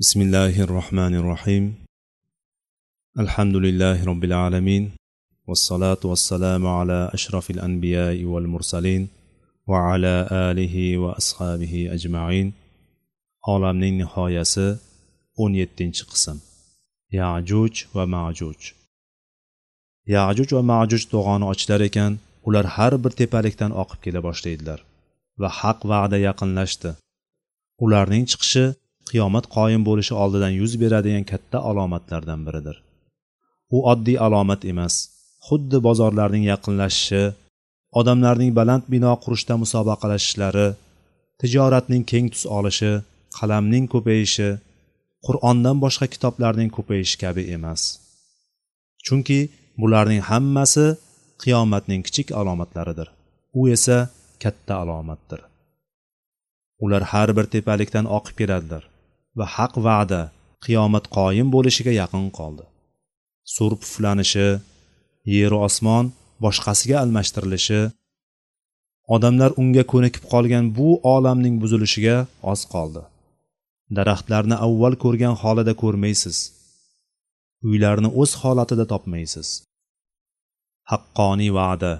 بسم الله الرحمن الرحيم الحمد لله رب العالمين والصلاة والسلام على أشرف الأنبياء والمرسلين وعلى آله وأصحابه أجمعين olamning nihoyasi o'n yettinchi qism yajuj va majuj yajuj va majuj to'g'oni ochilar ekan ular har bir tepalikdan oqib kela boshlaydilar va haq va'da yaqinlashdi ularning chiqishi qiyomat qoyim bo'lishi oldidan yuz beradigan katta alomatlardan biridir. U oddiy alomat emas xuddi bozorlarning yaqinlashishi odamlarning baland bino qurishda musobaqalashishlari tijoratning keng tus olishi qalamning ko'payishi qur'ondan boshqa kitoblarning ko'payishi kabi emas. Chunki bularning hammasi qiyomatning kichik alomatlaridir. U esa katta alomatdir. Ular har bir tepalikdan oqib keladilar. Va haq va'da qiyomat qoyim bo'lishiga yaqin qoldi. Sur puflanishi yeru osmon boshqasiga almashtirilishi odamlar unga ko'nikib qolgan bu olamning buzilishiga oz qoldi. Daraxtlarni avval ko'rgan holida ko'rmaysiz. Uylarni o'z holatida topmaysiz. Haqqoniy va'da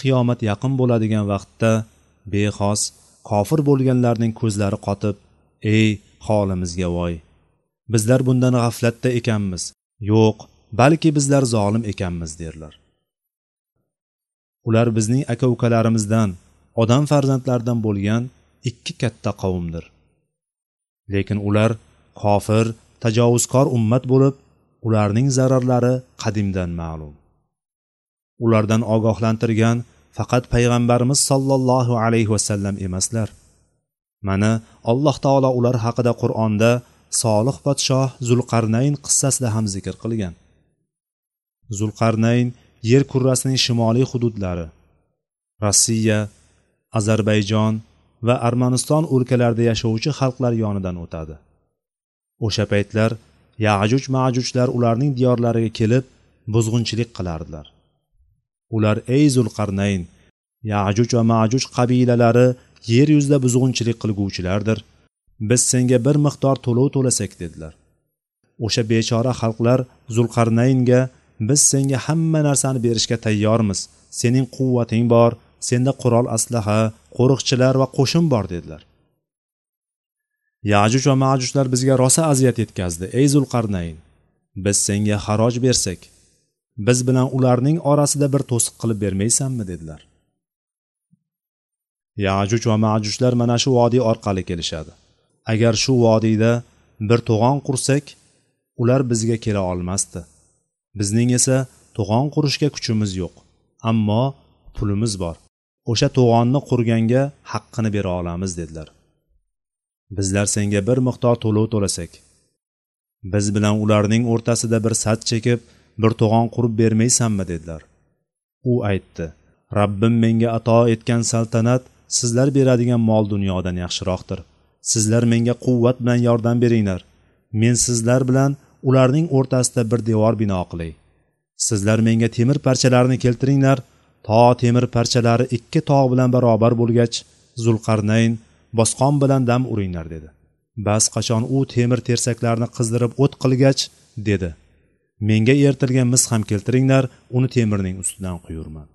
qiyomat yaqin bo'ladigan vaqtda bexos kofir bo'lganlarning ko'zlari qotib ey holimizga voy. Bizlar bundan g'aflatda ekanmiz. Yo'q balki bizlar zolim ekanmiz derlar. Ular bizning aka ukalarimizdan odam farzandlaridan bo'lgan ikki katta qavmdir. Lekin ular kofir tajovuzkor ummat bo'lib ularning zararlari qadimdan ma'lum. Ulardan ogohlantirgan faqat payg'ambarimiz sollallohu alayhi vasallam emaslar. Mana alloh taolo ular haqida qur'onda solih podshoh zulqarnayn qissasida ham zikr qilgan. Zulqarnayn yer kurrasining shimoliy hududlari rossiya ozarbayjon va armaniston o'lkalarida yashovchi xalqlar yonidan o'tadi. O'sha paytlar yajuj majujlar ularning diyorlariga kelib buzg'unchilik qilardilar. Ular ey zulqarnayn yajuj va majuj qabilalari yer yuzida buzg'unchilik qilguvchilardir. Biz senga bir miqdor to'lov to'lasak dedilar. O'sha bechora xalqlar zulqarnaynga biz senga hamma narsani berishga tayyormiz. Sening quvvating bor senda qurol aslaha qo'riqchilar va qo'shin bor dedilar. Yajuj va majujlar bizga rosa aziyat yetkazdi ey zulqarnayn. Biz senga xaroj bersak biz bilan ularning orasida bir to'siq qilib bermaysanmi dedilar. Yajuj va majujlar mana shu vodiy orqali kelishadi. Agar shu vodiyda bir to'g'on qursak ular bizga kela olmasdi. Bizning esa to'g'on qurishga kuchimiz yo'q ammo pulimiz bor. O'sha to'g'onni qurganga haqqini bera olamiz dedilar. Bizlar senga bir miqdor to'lov to'lasak biz bilan ularning o'rtasida bir sat chekib bir to'g'on qurib bermaysanmi dedilar. U aytdi rabbim menga ato etgan saltanat sizlar beradigan mol dunyodan yaxshiroqdir. Sizlar menga quvvat bilan yordam beringlar. Men sizlar bilan ularning o'rtasida bir devor bino qilay. Sizlar menga temir parchalarini keltiringlar. To temir parchalari ikki tog' bilan barobar bo'lgach zulqarnayn bosqon bilan dam uringlar dedi. Bas qachon u temir tersaklarni qizdirib o't qilgach dedi. Menga ertilgan mis ham keltiringlar uni temirning ustidan quyurman.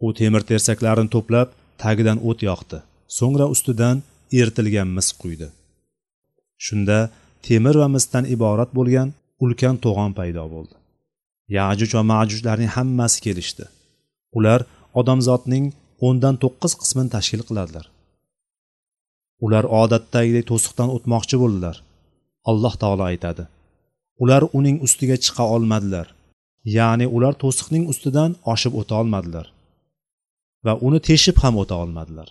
U temir tersaklarini to'plab tagidan o't yoqdi. So'ngra ustidan eritilgan mis quydi. Shunda temir va misdan iborat bo'lgan ulkan to'g'on paydo bo'ldi. Yajuj va majujlarning hammasi kelishdi. Ular odamzodning o'ndan to'qqiz qismini tashkil qiladilar. Ular odatdagidek to'siqdan o'tmoqchi bo'ldilar alloh taolo aytadi. Ular uning ustiga chiqa olmadilar ya'ni ular to'siqning ustidan oshib o'ta olmadilar. Va uni teshib ham o'ta olmadilar.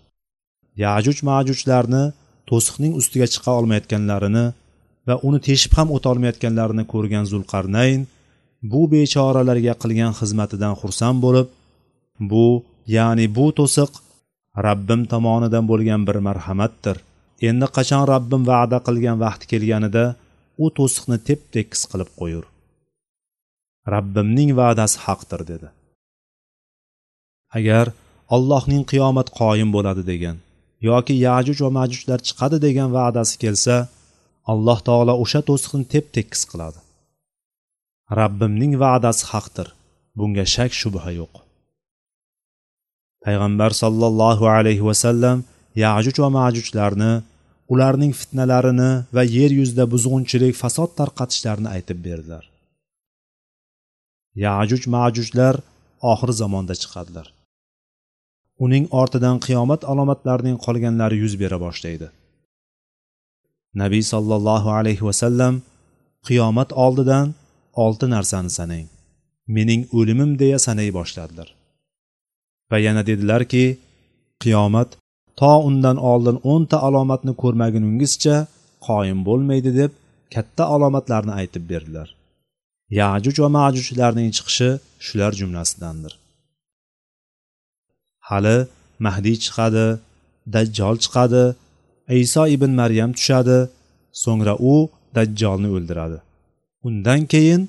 Yajuj majujlarni to'siqning ustiga chiqa olmayotganlarini va uni teshib ham o'ta olmayotganlarini ko'rgan zulqarnayn bu bechoralarga qilgan xizmatidan xursand bo'lib bu ya'ni bu to'siq rabbim tomonidan bo'lgan bir marhamatdir. Endi qachon rabbim va'da qilgan vaqti kelganida u to'siqni tep tekis qilib qo'yur. Rabbimning va'dasi haqdir dedi. Agar allohning qiyomat qoyim bo'ladi degan yoki yajuj va majujlar chiqadi degan va'dasi kelsa alloh taolo o'sha to'siqni tep tekis qiladi. Rabbimning va'dasi haqdir. Bunga shak shubha yo'q. Payg'ambar sollallohu alayhi vasallam yajuj va majujlarni ularning fitnalarini va yer yuzida buzg'unchilik fasod tarqatishlarini aytib berdilar. Yajuj majujlar oxir zamonda chiqadilar. Uning ortidan qiyomat alomatlarining qolganlari yuz bera boshlaydi. Nabiy sollallohu alayhi vasallam qiyomat oldidan olti narsani sanang mening o'limim deya sanay boshladilar. Va yana dedilarki qiyomat to undan oldin o'nta alomatni ko'rmaguningizcha qoyim bo'lmaydi deb katta alomatlarni aytib berdilar. Yajuj va majujlarning chiqishi shular jumlasidandir. Hali mahdiy chiqadi dajjol chiqadi iso ibn maryam tushadi so'ngra u dajjolni o'ldiradi. Undan keyin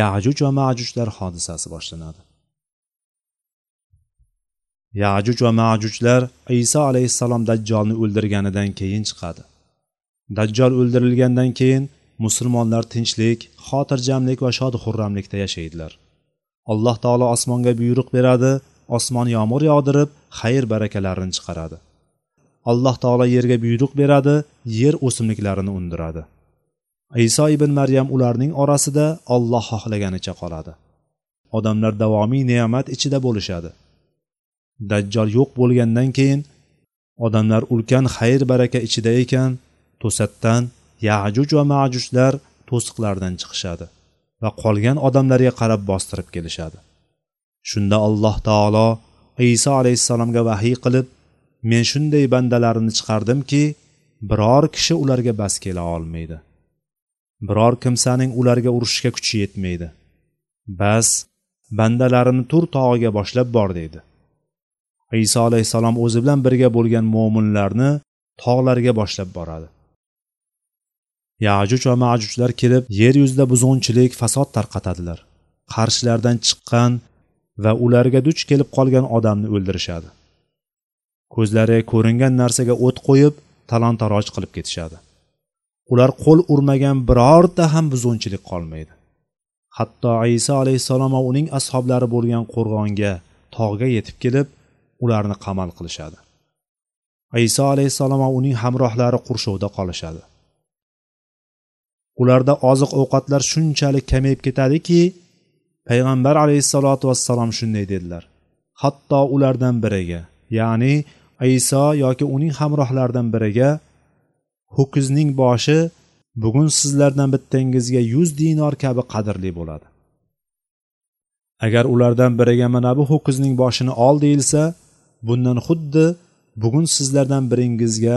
yajuj va majujlar hodisasi boshlanadi. Yajuj va majujlar iso alayhissalom dajjolni o'ldirganidan keyin chiqadi. Dajjol o'ldirilgandan keyin musulmonlar tinchlik xotirjamlik va shod xurramlikda yashaydilar. Alloh taolo osmonga buyruq beradi osmon yomg'ir yog'dirib xayr barakalarini chiqaradi. Alloh taolo yerga buyruq beradi yer o'simliklarini undiradi. Iso ibn maryam ularning orasida olloh xohlaganicha qoladi. Odamlar davomiy ne'mat ichida bo'lishadi. Dajjol yo'q bo'lgandan keyin odamlar ulkan xayr baraka ichida ekan to'satdan yajuj va majujlar to'siqlardan chiqishadi va qolgan odamlarga qarab bostirib kelishadi. Shunda alloh taolo iso alayhissalomga vahiy qilib men shunday bandalarimni chiqardimki biror kishi ularga bas kela olmaydi. Biror kimsaning ularga urushishga kuchi yetmaydi. Bas bandalarimni tur tog'iga boshlab bor deydi. Iso alayhissalom o'zi bilan birga bo'lgan mo'minlarni tog'larga boshlab boradi. Yajuj va majujlar kelib yer yuzida buzg'unchilik fasod tarqatadilar. Qarshilaridan chiqqan va ularga duch kelib qolgan odamni o'ldirishadi. Ko'zlari ko'ringan narsaga o't qo'yib talon taroj qilib ketishadi. Ular qo'l urmagan birorta ham buzg'unchilik qolmaydi. Hatto iso alayhissalom va uning ashoblari bo'lgan qo'rg'onga tog'ga yetib kelib ularni qamal qilishadi. Iso alayhissalom va uning hamrohlari qurshovda qolishadi. Ularda oziq ovqatlar shunchalik kamayib ketadiki payg'ambar alayhissalotu vassalom shunday dedilar. Hatto ulardan biriga ya'ni iso yoki uning hamrohlaridan biriga ho'kizning boshi bugun sizlardan bittangizga yuz dinor kabi qadrli bo'ladi. Agar ulardan biriga mana bu ho'kizning boshini ol deyilsa bundan xuddi bugun sizlardan biringizga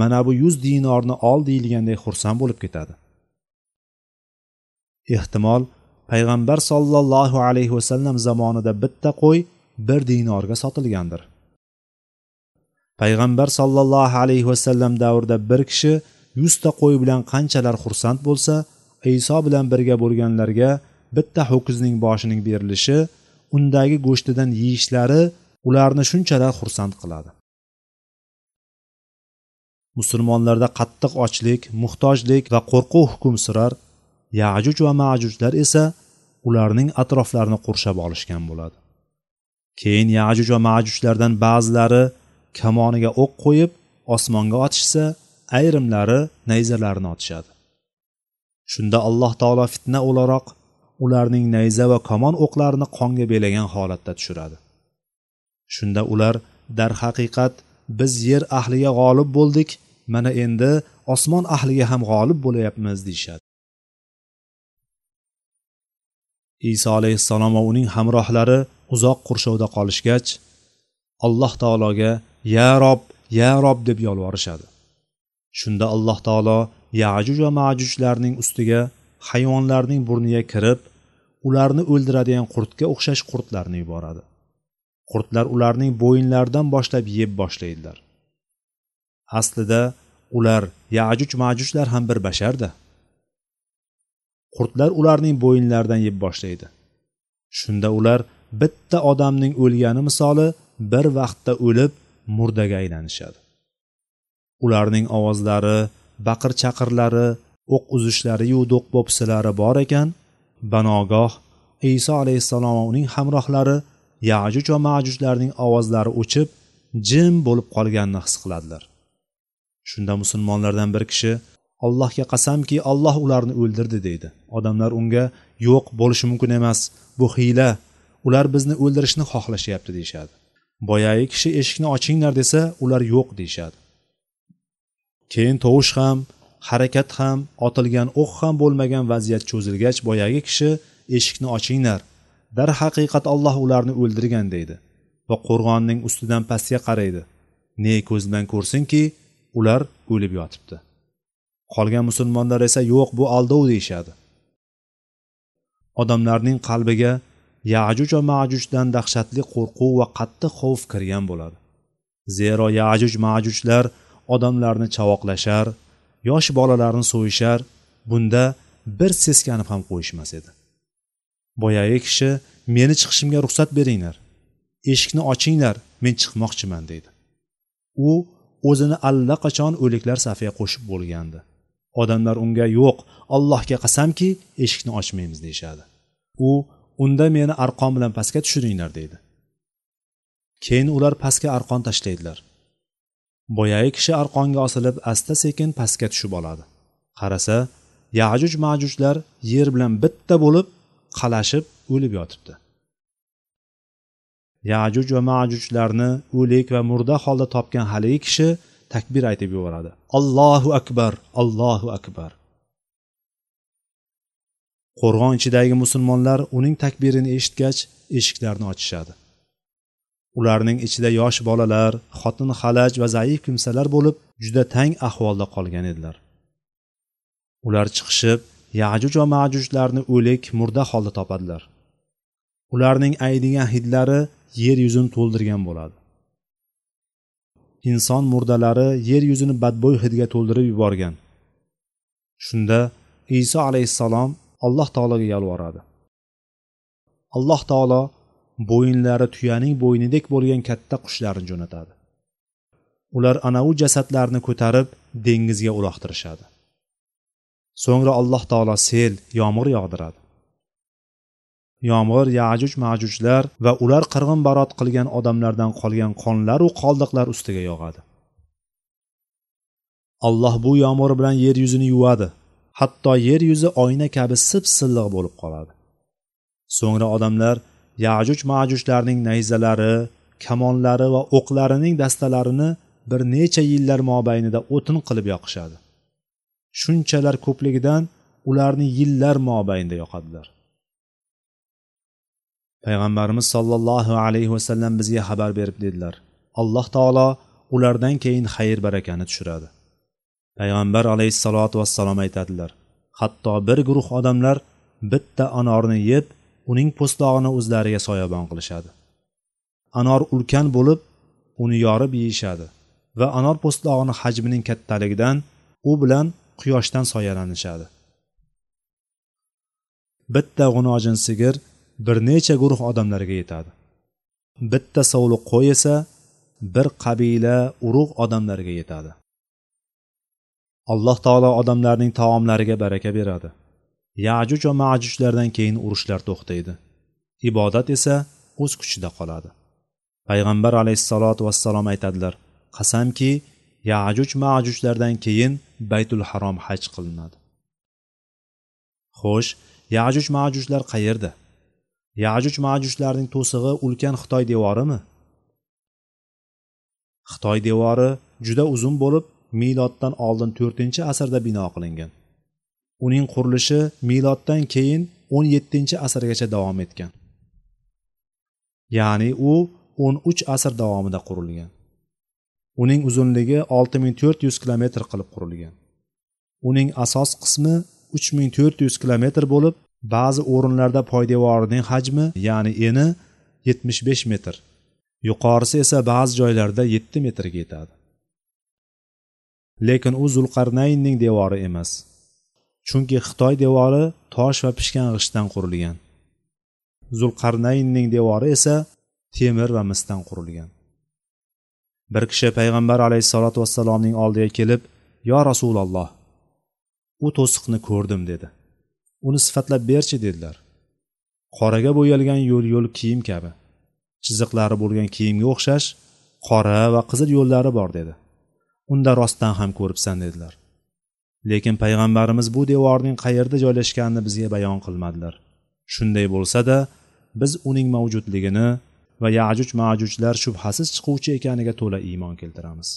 mana bu yuz dinorni ol deyilgandek xursand bo'lib ketadi. Ehtimol payg'ambar sollallohu alayhi vasallam zamonida bitta qo'y bir dinorga sotilgandir. Payg'ambar sollallohu alayhi vasallam davrida bir kishi yuzta qo'y bilan qanchalar xursand bo'lsa iso bilan birga bo'lganlarga bitta ho'kizning boshining berilishi undagi go'shtidan yeyishlari ularni shunchalar xursand qiladi. Musulmonlarda qattiq ochlik muhtojlik va qo'rquv hukm surar yajuj va majujlar esa ularning atroflarini qurshab olishgan bo'ladi. Keyin yajuj va majujlardan ba'zilari kamoniga o'q qo'yib osmonga otishsa ayrimlari nayzalarini otishadi. Shunda alloh taolo fitna o'laroq ularning nayza va kamon o'qlarini qonga belagan holatda tushiradi. Shunda ular darhaqiqat biz yer ahliga g'olib bo'ldik mana endi osmon ahliga ham g'olib bo'layapmiz deyishadi. Iso alayhissalom va uning hamrohlari uzoq qurshovda qolishgach alloh taologa ya rob ya rob deb yolvorishadi. Shunda alloh taolo yajuj va majujlarning ustiga hayvonlarning burniga kirib ularni o'ldiradigan qurtga o'xshash qurtlarni yuboradi. Qurtlar ularning bo'yinlaridan boshlab yeb boshlaydilar. Aslida ular yajuj majujlar ham bir basharda. Qurtlar ularning bo'yinlaridan yeb boshlaydi. Shunda ular bitta odamning o'lgani misoli bir vaqtda o'lib murdaga aylanishadi. Ularning ovozlari baqir chaqirlari o'q uzishlariyu do'qpo'pisalari bor ekan banogoh iso alayhissalom va uning hamrohlari yajuj va majujlarning ovozlari o'chib jim bo'lib qolganini his qiladilar. Shunda musulmonlardan bir kishi allohga qasamki olloh ularni o'ldirdi deydi. Odamlar unga yo'q bo'lishi mumkin emas bu hiyla. Ular bizni o'ldirishni xohlashyapti deyishadi. Boyagi kishi eshikni ochinglar desa ular yo'q deyishadi. Keyin tovush ham harakat ham otilgan o'q ham bo'lmagan vaziyat cho'zilgach boyagi kishi eshikni ochinglar darhaqiqat olloh ularni o'ldirgan deydi va qo'rg'onning ustidan pastga qaraydi. Ne ko'z bilan ko'rsinki ular o'lib yotibdi. Qolgan musulmonlar esa yo'q bu aldov deyishadi. Odamlarning qalbiga yajuj va majujdan dahshatli qo'rquv va qattiq xavf kirgan bo'ladi. Zero yajuj majujlar odamlarni chavoqlashar yosh bolalarni so'yishar bunda bir seskanib ham qo'yishmas edi. Boyagi kishi meni chiqishimga ruxsat beringlar eshikni ochinglar men chiqmoqchiman deydi. U o'zini allaqachon o'liklar safiga qo'shib bo'lgandi. Odamlar unga yo'q allohga qasamki eshikni ochmaymiz deyishadi. U unda meni arqon bilan pastga tushiringlar deydi. Keyin ular pastga arqon tashlaydilar. Boyagi kishi arqonga osilib asta sekin pastga tushib oladi. Qarasa yajuj majujlar yer bilan bitta bo'lib qalashib o'lib yotibdi. Yajuj va majujlarni o'lik va murda holda topgan haligi kishi takbir aytib yuboradi. Allohu akbar allohu akbar. Qo'rg'on ichidagi musulmonlar uning takbirini eshitgach eshiklarni ochishadi. Ularning ichida yosh bolalar xotin xalaj va zaif kimsalar bo'lib juda tang ahvolda qolgan edilar. Ular chiqishib yajuj va majujlarni o'lik murda holda topadilar. Ularning aydigan hidlari yer yuzini to'ldirgan bo'ladi inson murdalari yer yuzini badbo'y hidga to'ldirib yuborgan. Shunda iso alayhissalom alloh taologa yolvoradi alloh taolo bo'yinlari tuyaning bo'ynidek bo'lgan katta qushlarni jo'natadi. Ular anavi jasadlarni ko'tarib dengizga uloqtirishadi. So'ngra alloh taolo sel yomg'ir yog'diradi. Yomg'ir yajuj majujlar va ular qirg'in barot qilgan odamlardan qolgan qonlaru qoldiqlar ustiga yog'adi. Alloh bu yomg'ir bilan yer yuzini yuvadi. Hatto yer yuzi oyna kabi sip silliq bo'lib qoladi. So'ngra odamlar yajuj majujlarning nayzalari kamonlari va o'qlarining dastalarini bir necha yillar mobaynida o'tin qilib yoqishadi. Shunchalar ko'pligidan ularni yillar mobaynida yoqadilar. Payg'ambarimiz sollallohu alayhi vasallam bizga xabar berib dedilar. Alloh taolo ulardan keyin xayr barakani tushiradi. Payg'ambar alayhissalotu vassalom aytadilar hatto bir guruh odamlar bitta anorni yeb uning po'stlog'ini o'zlariga soyabon qilishadi. Anor ulkan bo'lib uni yorib yeyishadi va anor po'stlog'ini hajmining kattaligidan u bilan quyoshdan soyalanishadi. Bitta g'unojin sigir bir necha guruh odamlarga yetadi. Bitta sovliq qo'y esa bir qabila urug' odamlarga yetadi. Alloh taolo odamlarning taomlariga baraka beradi. Yajuj va majujlardan keyin urushlar to'xtaydi. Ibodat esa o'z kuchida qoladi. Payg'ambar alayhissalotu vassalom aytadilar qasamki yajuj majujlardan keyin baytul harom haj qilinadi. Xo'sh yajuj majujlar qayerda? Yajuj majujlarning to'sig'i ulkan xitoy devorimi xitoy devori juda uzun bo'lib miloddan oldin to'rtinchi asrda bino qilingan. Uning qurilishi miloddan keyin o'n yettinchi asrgacha davom etgan. Ya'ni u o'n uch asr davomida qurilgan. Uning uzunligi olti ming to'rt yuz kilometr qilib qurilgan. Uning asos qismi uch ming to'rt yuz kilometr bo'lib ba'zi o'rinlarda poydevorining hajmi ya'ni eni yetmish besh metr. Yuqorisi esa ba'zi joylarda yetti metrga yetadi. Lekin u zulqarnaynning devori emas. Chunki xitoy devori tosh va pishgan g'ishtdan qurilgan. Zulqarnaynning devori esa temir va misdan qurilgan. Bir kishi payg'ambar alayhissalotu vassalomning oldiga kelib yo rasululloh u to'siqni ko'rdim dedi. Uni sifatlab berchi dedilar. Qoraga bo'yalgan yo'l yo'l kiyim kabi. Chiziqlari bo'lgan kiyimga o'xshash qora va qizil yo'llari bor dedi. Unda rostdan ham ko'ribsan dedilar. Lekin payg'ambarimiz bu devorning qayerda joylashganini bizga bayon qilmadilar. Shunday bo'lsa-da biz uning mavjudligini va yajuj majujlar shubhasiz chiquvchi ekaniga to'la iymon keltiramiz.